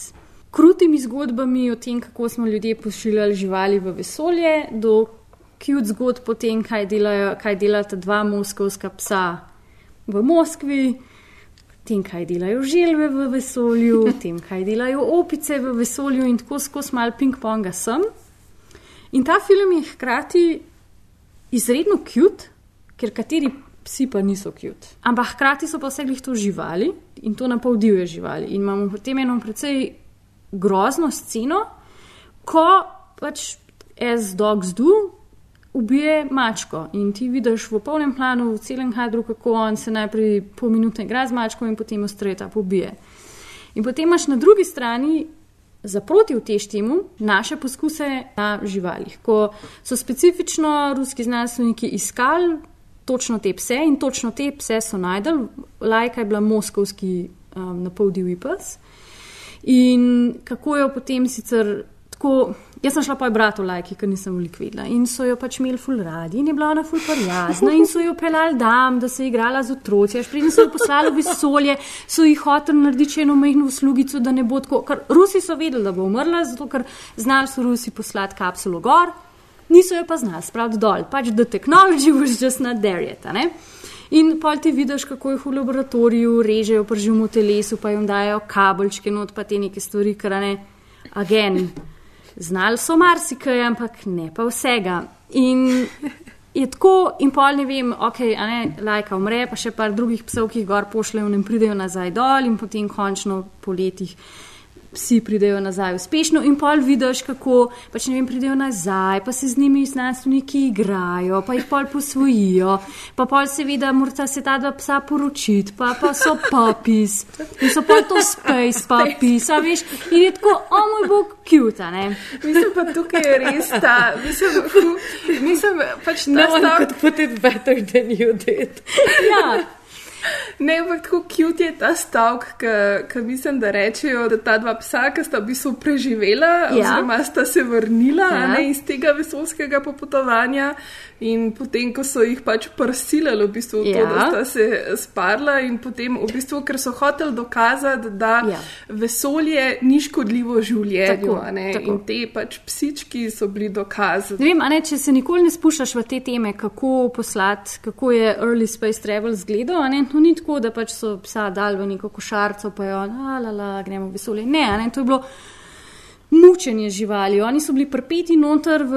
krutimi zgodbami o tem, kako smo ljudje pošiljali živali v vesolje, do cute zgodb o tem, kaj, delajo, kaj delata dva moskovska psa v Moskvi, tem, kaj delajo želve v vesolju, [LAUGHS] tem, kaj delajo opice v vesolju in tako skozi mal ping-ponga sem. In ta film je hkrati izredno cute, ker kateri psi pa niso cute. Ampak hkrati so pa vse glih to živali in to napol divje živali. In imamo potem eno precej grozno sceno, ko pač as dogs do, ubije mačko in ti vidiš v polnem planu, v celem kadru, kako on se najprej pol minute igra z mačko in potem ostreta pobije. In potem imaš na drugi strani zaproti uteštemu naše poskuse na živalih, ko so specifično ruski znanstveniki iskali točno te pse in točno te pse so najdel, lajka je bila moskovski um, napoldivji pes. In kako jo potem sicer tako. Jaz sem šla pa bratu lajki, ker nisem veliko videla in so jo pač imeli ful radi in je bila ona ful prijazna in so jo pelali dam, da se je igrala z otroci. Až pridem so jo poslali v vesolje, so jih hoteli narediti eno majhno uslugico, da ne bo tako. Ker Rusi so vedeli, da bo umrla, zato ker znali so Rusi poslati kapsulo gor, niso jo pa znali spraviti dol. Pač the technology was just not there yet. ne. In pol ti vidiš, kako jih v laboratoriju režejo, pržimo v telesu, pa jim dajo kabelčke, not pa te neke stvari, kar ne, agen. Znali so marsikaj, ampak ne pa vsega. In je tako, in pol ne vem, ok, a ne, lajka umre, pa še par drugih psov, ki jih gor pošljejo, ne pridejo nazaj dol, in potem končno po letih psi pridejo nazaj uspešno, in pol vidiš, kako pač ne vem, pridejo nazaj, pa se z njimi znanstveniki igrajo, pa jih pol posvojijo, pa pol seveda morata se ta dva psa poročiti, pa, pa so puppies, in so pol to space puppies, a veš, in je tako, o moj bog, cute, ne. Mislim pa tukaj je res ta, mislim, mislim pač ta No one stavek- could put it better than you did. Ja. Ne, ampak tako cute je ta stavek, ki mislim, da rečejo, da ta dva psa, ki sta v bistvu preživela, Ja. oziroma sta se vrnila Ja. ja. ne, iz tega vesolskega popotovanja, in potem, ko so jih pač prsilili, v bistvu, ja. to, Ja. da sta se sparla, in potem, v bistvu, ker so hoteli dokazati, da Ja. ja. vesolje ni škodljivo življenju, Tako, ne, tako. in te pač psički so bili dokaz. Ne vem, ne, če se nikoli ne spuščaš v te teme, kako poslati, kako je early space travel izgledal, a ne, to ni tako, da pač so psa dal v neko košarico, pa jo, la, la, la, gremo v vesolje. Ne, ne, to je bilo mučenje živali. Oni so bili pripeti noter v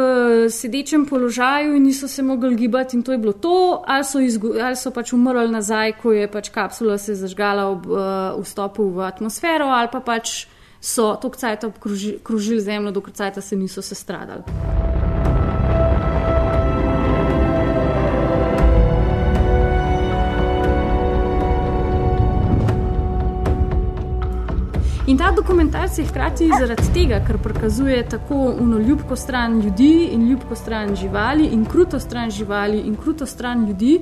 sedečem položaju in niso se mogli gibati in to je bilo to, ali so, izgu, ali so pač umrli nazaj, ko je pač kapsula se zažgala ob uh, vstopu v atmosfero, ali pa pač so tok cajta obkrožili krožili zemljo, dokler cajta se niso sestradali. In ta dokumentarc je hkrati zaradi tega, ker prikazuje tako uno ljubko stran ljudi in ljubko stran živali in kruto stran živali in kruto stran ljudi,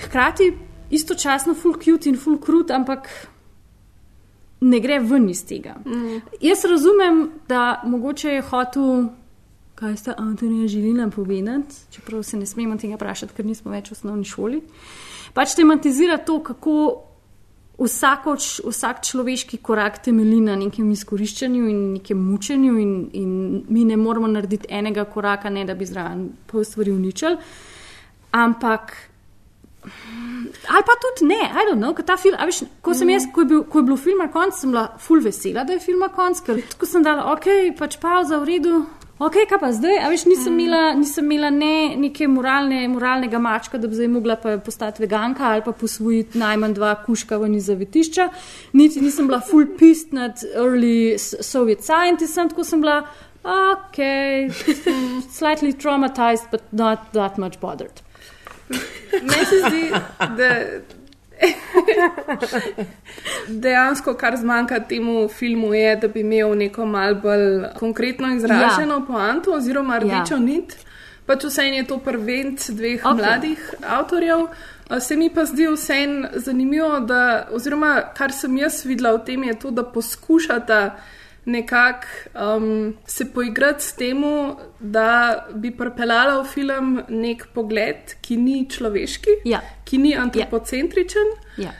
hkrati istočasno full cute in full krut, ampak ne gre ven iz tega. Mm. Jaz razumem, da mogoče je hotel, kaj sta Antonija želela povedati, čeprav se ne smemo tega vprašati, ker nismo več v osnovni šoli. Pač tematizira to, kako vsako, vsak človeški korak temelji na nekem izkoriščanju in nekem mučenju, in, in mi ne moramo narediti enega koraka, ne da bi zraven pol stvari uničili. Ampak Ali pa tudi ne, I don't know, ker ta film, veš, ko sem jaz, ko je bil, ko je bil film na koncu, sem bila full vesela, da je film na koncu, ker tako sem dala, ok, pač pauza v redu. Ok, kaj pa zdaj? A veš, nisem imela, nisem imela ne neke moralne, moralnega mačka, da bi zdaj mogla pa postati veganka ali pa posvojiti najmanj dva kuška ven iz zavetišča. Niti nisem bila full pissed nad early Soviet scientistom, tako sem bila, ok, [LAUGHS] slightly traumatized, but not that much bothered. Meni se zdi, da [LAUGHS] dejansko, kar zmanjka temu filmu, je, da bi imel neko mal bolj konkretno izraženo ja. poanto oziroma rdečo ja. nit. Pač vse je to prvenc dveh okay. mladih avtorjev. Se mi pa zdi vseeno zanimivo, da, oziroma kar sem jaz videla v tem, je to, da poskušata nekako um, se poigrati s tem, da bi pripeljala v film nek pogled, ki ni človeški, ja. ki ni antropocentričen. Ja.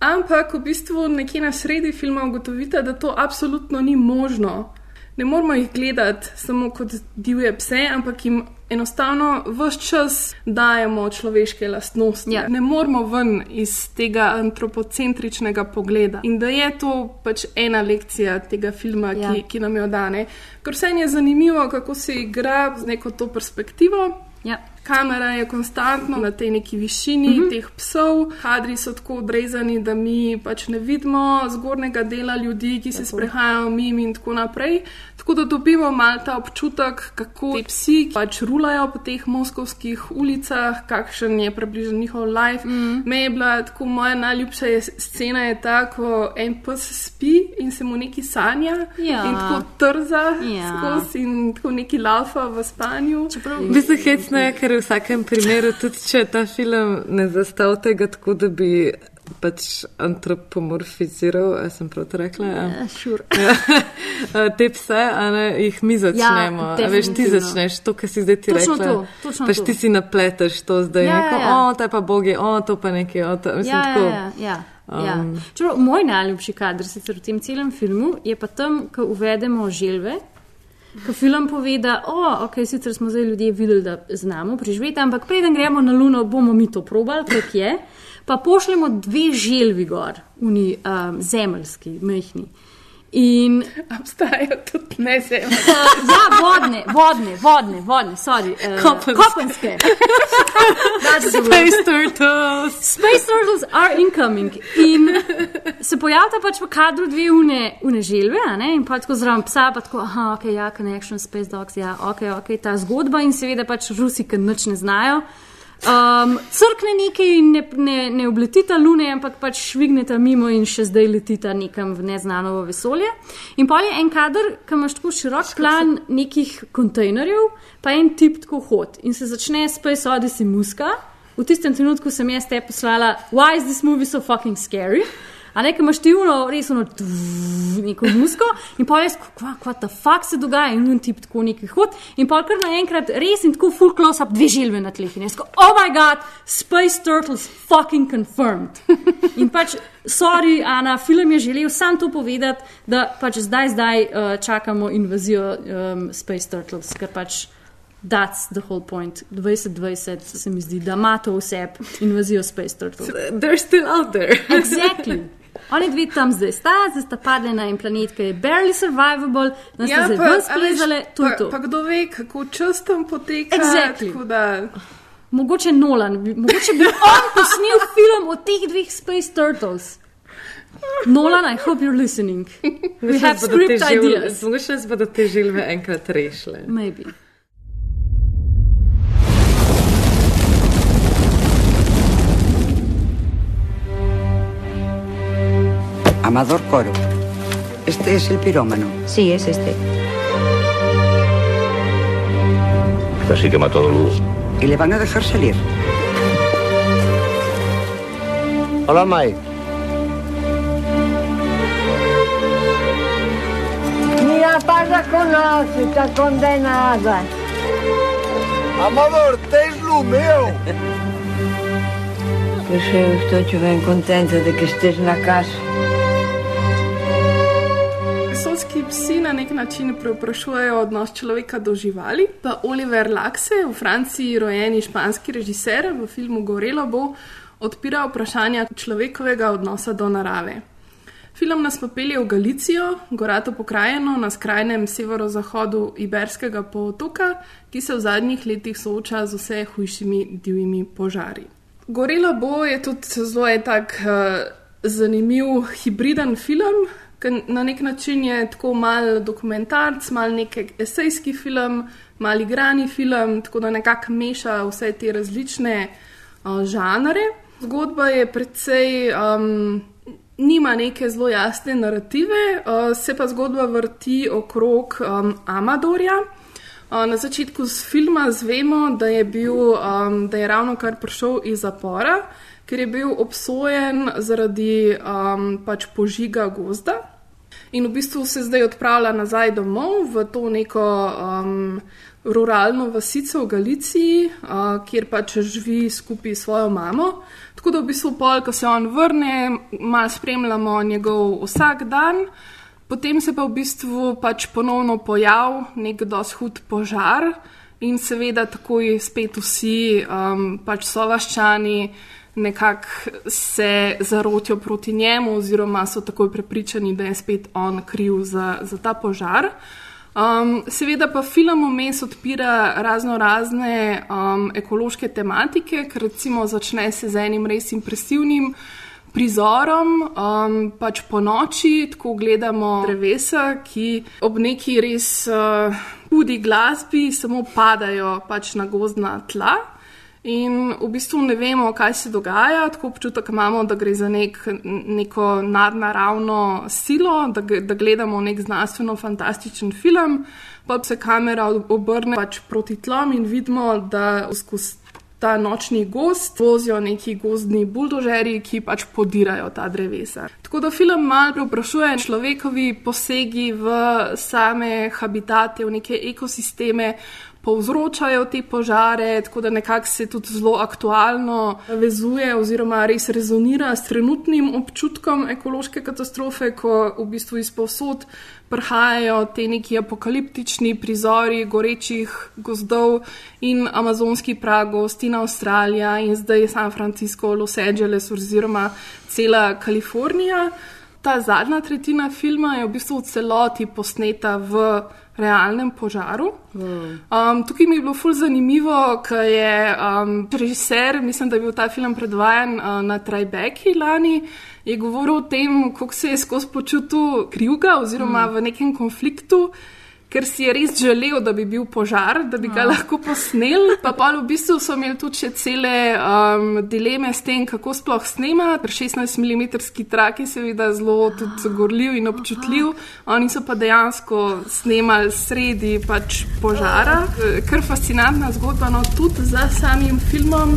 Ampak v bistvu nekje na sredi filma ugotovite, da to absolutno ni možno. Ne moramo jih gledati samo kot divje pse, ampak jim enostavno vse čas dajemo človeške lastnosti. Ja. Ne moramo ven iz tega antropocentričnega pogleda. In da je to pač ena lekcija tega filma, Ja. ki, ki nam jo dane. Ker vse je zanimivo, kako se igra z neko to perspektivo. Ja. Kamera je konstantno na tej neki višini mm -hmm. teh psov, kadri so tako odrezani, da mi pač ne vidimo zgornjega dela ljudi, ki se sprehajajo mimo in tako naprej. Tako da dobimo mal ta občutek, kako ti psi pač rulajo po teh moskovskih ulicah, kakšen je približno njihov life. Mm. Me je bila tako moja najljubša je, scena je ta, ko en pes spi in se mu neki sanja Ja. in tako trza Ja. skozi in tako neki laufa v spanju. V bistvu hecno je, ker v vsakem primeru, tudi če ta film ne zastav tega tako, da bi pač antropomorfiziral, a sem prav rekla? Ja, sure. [LAUGHS] ja. Te pse, a ne, jih mi začnemo. Ja, a veš, ti začneš to, kar si zdaj ti Točno rekla. to, točno pač to. ti si napleteš to zdaj. Ja, neko, ja, ja. O, to je pa bogi, o, to pa nekaj. O, to, mislim, ja, tako, ja, ja, ja, ja. um, Čeprav, moj najljubši kader sicer v tem celem filmu je pa tam, ko uvedemo želve. Ko film pove, da oh, okay, sicer smo zdaj ljudje videli, da znamo preživeti, ampak preden gremo na Luno, bomo mi to probali, kot je. Pa pošljemo dve želvi gor, oni um, zemeljski, mehni. In [LAUGHS] obstajajo tudi ne zemlje. Uh, ja, vodne, vodne, vodne, vodne, sorry. Uh, Kopenske. kopenske. [LAUGHS] Space turtles. Space turtles are incoming. In se pojavita pač v kadru dve une, une želve, ne? in pa tako zraven psa, pa tako, aha, ok, ja, connection, space dogs, ja, ok, ok, ta zgodba in seveda pač Rusi, ki nič ne znajo. Um, crkne nekaj in ne, ne, ne obletita lune, ampak pač švigneta mimo in še zdaj letita nekam v neznano vesolje. In pol je en kader, ki imaš tako širok plan nekih kontejnerjev, pa en tip tako hod in se začne Space Odyssey muska. V tistem trenutku sem jaz te poslala, why is this movie so fucking scary? A nekaj imaš ti uno, res uno, tv, neko musko in pa jaz, kva, kva ta fuck se dogaja in un tip tako neki hod in pa kar naenkrat res in tako full close up dve želve na tleh in jaz ko, oh my god, Space Turtles fucking confirmed. [LAUGHS] In pač, sorry, Ana, film je želel sam to povedati, da pač zdaj, zdaj uh, čakamo invazijo um, Space Turtles, ker pač That's the whole point. 2020 se mi zdi, da ima to vse invazijo Space Turtles. They're still out there. exactly. Oni dve tam zdaj sta, zdaj sta padli na en planet, ki je barely survivable, ven Ja, a veš, splezale, je pa, to. pa kdo ve, kako čas tam poteka. Exactly. tako Da... Mogoče Nolan, mogoče bi on posnel [LAUGHS] film o teh dveh Space Turtles. Nolan, I hope you're listening. We have script ideas. Mogoče nas bodo te želve enkrat rešile. Maybe. Amador Coro. Este es el pirómano. Sí, es este. Este sí que mató a Luz. Y le van a dejar salir. Hola, Mike. Mira, pasa con los está condenada. Amador, tens lumeo. Pois eu estou bem contente de que estés na casa. Eksotski psi na nek način preoprašujejo odnos človeka do živali. Pa Oliver Lakse, v Franciji rojeni španski režiser, v filmu Gorelo bo odpira vprašanja človekovega odnosa do narave. Film nas popelje v Galicijo, gorato pokrajino na skrajnem severozahodu Iberskega polotoka, ki se v zadnjih letih sooča z vse hujšimi divjimi požari. Gorelo bo je tudi zelo en tak uh, zanimiv hibriden film, ki na nek način je tako mal dokumentarc, mal nek esejski film, mal igrani film, tako da nekako meša vse te različne uh, žanre. Zgodba je precej. Um, Nima neke zelo jasne narative, uh, se pa zgodba vrti okrog um, Amadorja. Uh, na začetku z filma zvemo, da je, bil, um, da je ravno kar prišel iz zapora, ker je bil obsojen zaradi um, pač požiga gozda. In v bistvu se zdaj odpravlja nazaj domov v to neko um, ruralno vasico v Galiciji, uh, kjer pač živi skupaj s svojo mamo. Tako da v bistvu pol, ko se on vrne, malo spremljamo njegov vsak dan, potem se pa v bistvu pač ponovno pojav nek doshud požar in seveda takoj spet vsi um, pač sovaščani nekako se zarotijo proti njemu oziroma so takoj prepričani, da je spet on kriv za, za ta požar. Um, seveda pa film vmes odpira razno razne um, ekološke tematike, ker recimo začne se z enim res impresivnim prizorom, um, pač po noči, tako gledamo drevesa, ki ob neki res uh, hudi glasbi samo padajo pač na gozdna tla. In v bistvu ne vemo, kaj se dogaja, tako občutek imamo, da gre za nek, neko nadnaravno silo, da, da gledamo nek znanstveno-fantastičen film, pa se kamera obrne pač proti tlom in vidimo, da skozi ta nočni gost vozijo neki gozdni buldožeri, ki pač podirajo ta drevesa. Tako da film malo preoprašuje človekovi posegi v same habitate, v neke ekosisteme povzročajo te požare, tako da nekako se tudi zelo aktualno vezuje oziroma res rezonira s trenutnim občutkom ekološke katastrofe, ko v bistvu iz povsod prihajajo te neki apokaliptični prizori gorečih gozdov in amazonski pragost in Avstralija in zdaj San Francisco, Los Angeles oziroma cela Kalifornija. Ta zadnja tretjina filma je v bistvu v celoti posneta v realnem požaru. Um, tukaj mi je bilo ful zanimivo, ker je um, režiser, mislim, da je bil ta film predvajan uh, na Trajbeki lani, je govoril o tem, kako se je skozi počutil krivga oziroma mm. v nekem konfliktu. Ker si je res želel, da bi bil požar, da bi ga Ja. lahko posnel. Pa pa v bistvu so imeli tudi še cele um, dileme s tem, kako sploh snemati. 16 mm trak je seveda zelo tudi gorljiv in občutljiv. Oni so pa dejansko snemali sredi pač požara. Kar fascinantna zgodba, no tudi za samim filmom.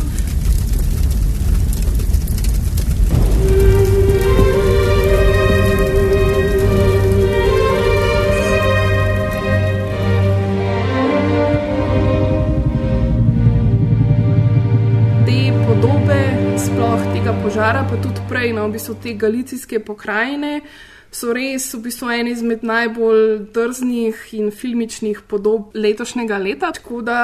Sploh tega požara, pa tudi prej, no, v bistvu te galicijske pokrajine, so res v bistvu ene izmed najbolj drznih in filmičnih podob letošnjega leta. Tako da,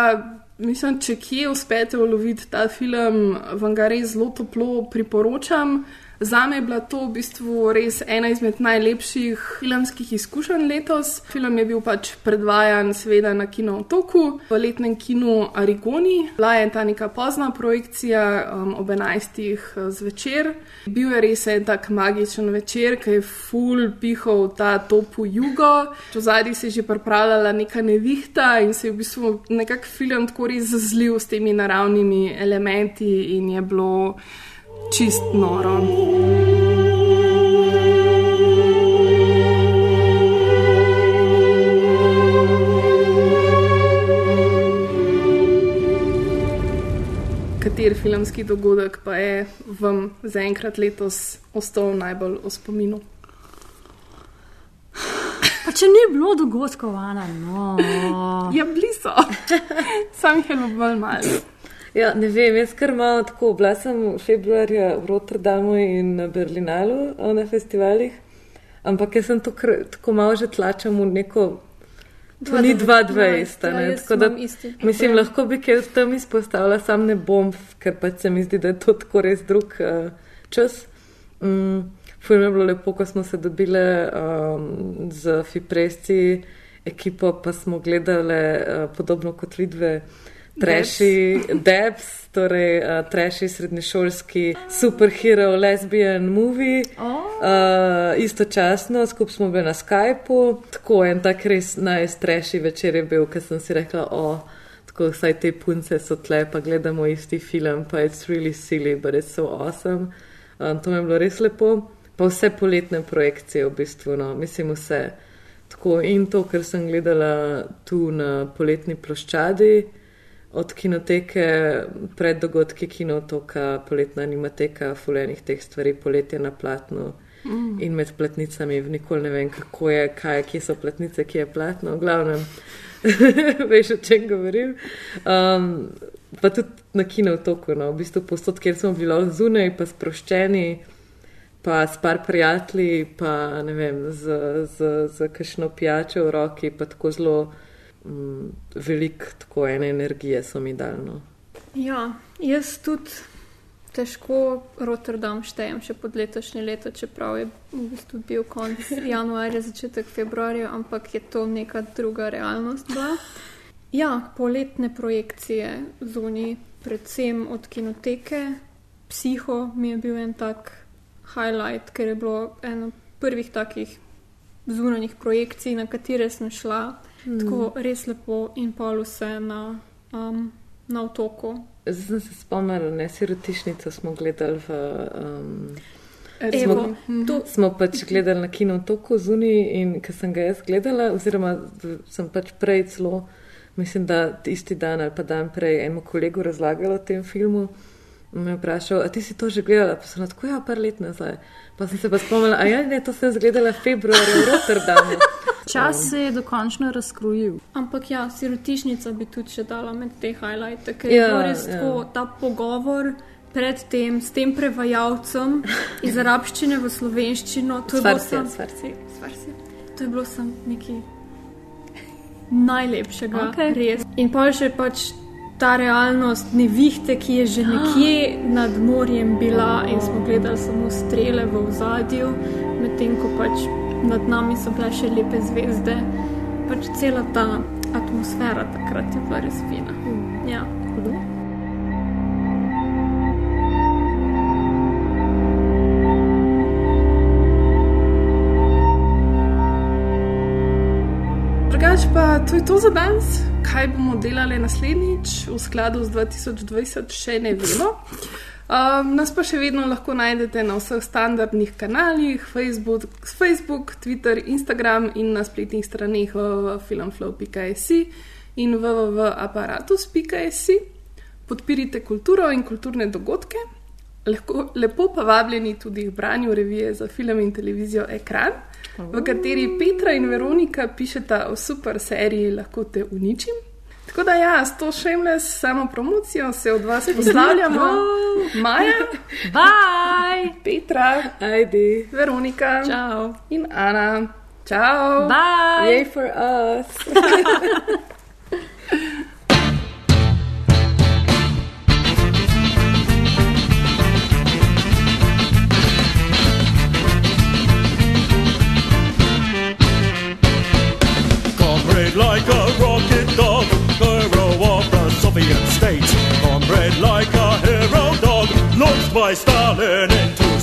mislim, če kje uspete uloviti ta film, vam ga res zelo toplo priporočam. Zame je bila to v bistvu res ena izmed najlepših filmskih izkušenj letos. Film je bil pač predvajan, seveda, na Kino Otoku, v letnem kinu Arigoni. Bila je ta neka pozna projekcija um, ob 11. zvečer. Bil je res en tak magičen večer, ki je full pihal ta topu jugo. V zadnji se je že pripravljala neka nevihta in se je v bistvu nekako film tako res zazlil s temi naravnimi elementi in je bilo čist noro. Kater filmski dogodek pa je vam zaenkrat letos ostal najbolj v spominu? Pa če ni bilo dogodkov, Ana, no. ja, blizu. [LAUGHS] Sam jih je bilo bolj malo. Ja, ne vem, jaz kar malo tako. Bila sem februarja v Rotterdamu in na Berlinalu na festivalih, ampak jaz sem to kar, tako malo že tlačam v neko. To ni 220, Ja, tako da mislim, lahko bi kaj tam izpostavila, sam ne bom, ker pač se mi zdi, da je to tako res drug uh, čas. Mm, Fujno je bilo lepo, ko smo se dobile um, z Fipresci ekipo, pa smo gledali uh, podobno kot vidve. Treši, Debs, torej uh, treši srednješolski superhero, lesbian movie. Oh. Uh, istočasno, skupaj smo bili na Skypu, tako en tak res najstreši večer je bil, ker sem si rekla, o, tako vsaj te punce so tle, pa gledamo isti film, pa it's really silly, but it's so awesome. Um, to mi je bilo res lepo. Pa vse poletne projekcije v bistvu, no, mislim vse. Tako in to, kar sem gledala tu na poletni ploščadi, od kinoteke, pred dogodki kinotoka, poletna animateka, fulejnih teh stvari, poletje na platnu Mm. in med platnicami, nikoli ne vem, kako je, kaj, kje so platnice, kje je platno, v glavnem, [LAUGHS] veš, o čem govorim. Um, pa tudi na kinotoku, no, v bistvu posod, kjer smo bili zunaj, pa sproščeni, pa s par prijatelji, pa ne vem, z, z, z kakšno pijačo v roki, pa tako zelo mm, velik, tako ene energije so mi dali. No. Ja, jaz tudi težko Rotterdam štejem še pod letošnje leto, čeprav je v bistvu bil konec [LAUGHS] januarja, začetek februarja, ampak je to neka druga realnost bila. Ja, poletne projekcije zunaj, predvsem od kinoteke, psiho mi je bil en tak highlight, ker je bilo eno prvih takih zunanjih projekcij, na katere sem šla. Mm. Tako res lepo in pol vse na, um, na otoku. Zdaj sem se spomnila, ne sirotišnico smo gledali v. Um, Evo, smo, to- smo pač gledali na kinu toku zunaj in ker sem ga jaz gledala, oziroma sem pač prej celo, mislim, da isti dan ali pa dan prej enemu kolegu razlagala o tem filmu. Me je vprašal, a ti si to že gledala? Pa sem tako, ja, par let nazaj. Pa sem se pa spomnila, a ja, ne, to sem zgledala februarja v Rotterdamu. [LAUGHS] Čas se je dokončno razkrojil. Ampak ja, sirotišnica bi tudi še dala med te highlighte, ker je Ja, bilo res ja. tako ta pogovor. Predtem s tem prevajalcem iz arabščine v slovenščino, to je bilo Svarsija, sam- svarsija. Svarsija. To je bilo sam nekaj najlepšega, Okej. res. In pa še pač ta realnost nevihte, ki je že nekje nad morjem bila in smo gledali samo strele v ozadju, medtem ko pač nad nami so bile še lepe zvezde. Pač cela ta atmosfera takrat je bila res fina. Ja. To je to za danes. Kaj bomo delali naslednjič v skladu z 2020, še ne vemo. Um, nas pa še vedno lahko najdete na vseh standardnih kanalih, Facebook, Facebook Twitter, Instagram in na spletnih straneh www.filmflow.js in www.apparatus.js. Podpirite kulturo in kulturne dogodke. Lepo, lepo pa vabljeni tudi k branju revije za film in televizijo Ekran, v kateri Petra in Veronika pišeta o super seriji Lahko te uničim. Tako da ja, s to šemles samo promocijo se od vas poslavljamo. [LAUGHS] Maja, Bye! Petra, Ajdi, Veronika Ciao. in Ana. Čau! Bye! Yay for us! [LAUGHS] like a rocket dog, hero of the Soviet state. Comrade like a hero dog, launched by Stalin into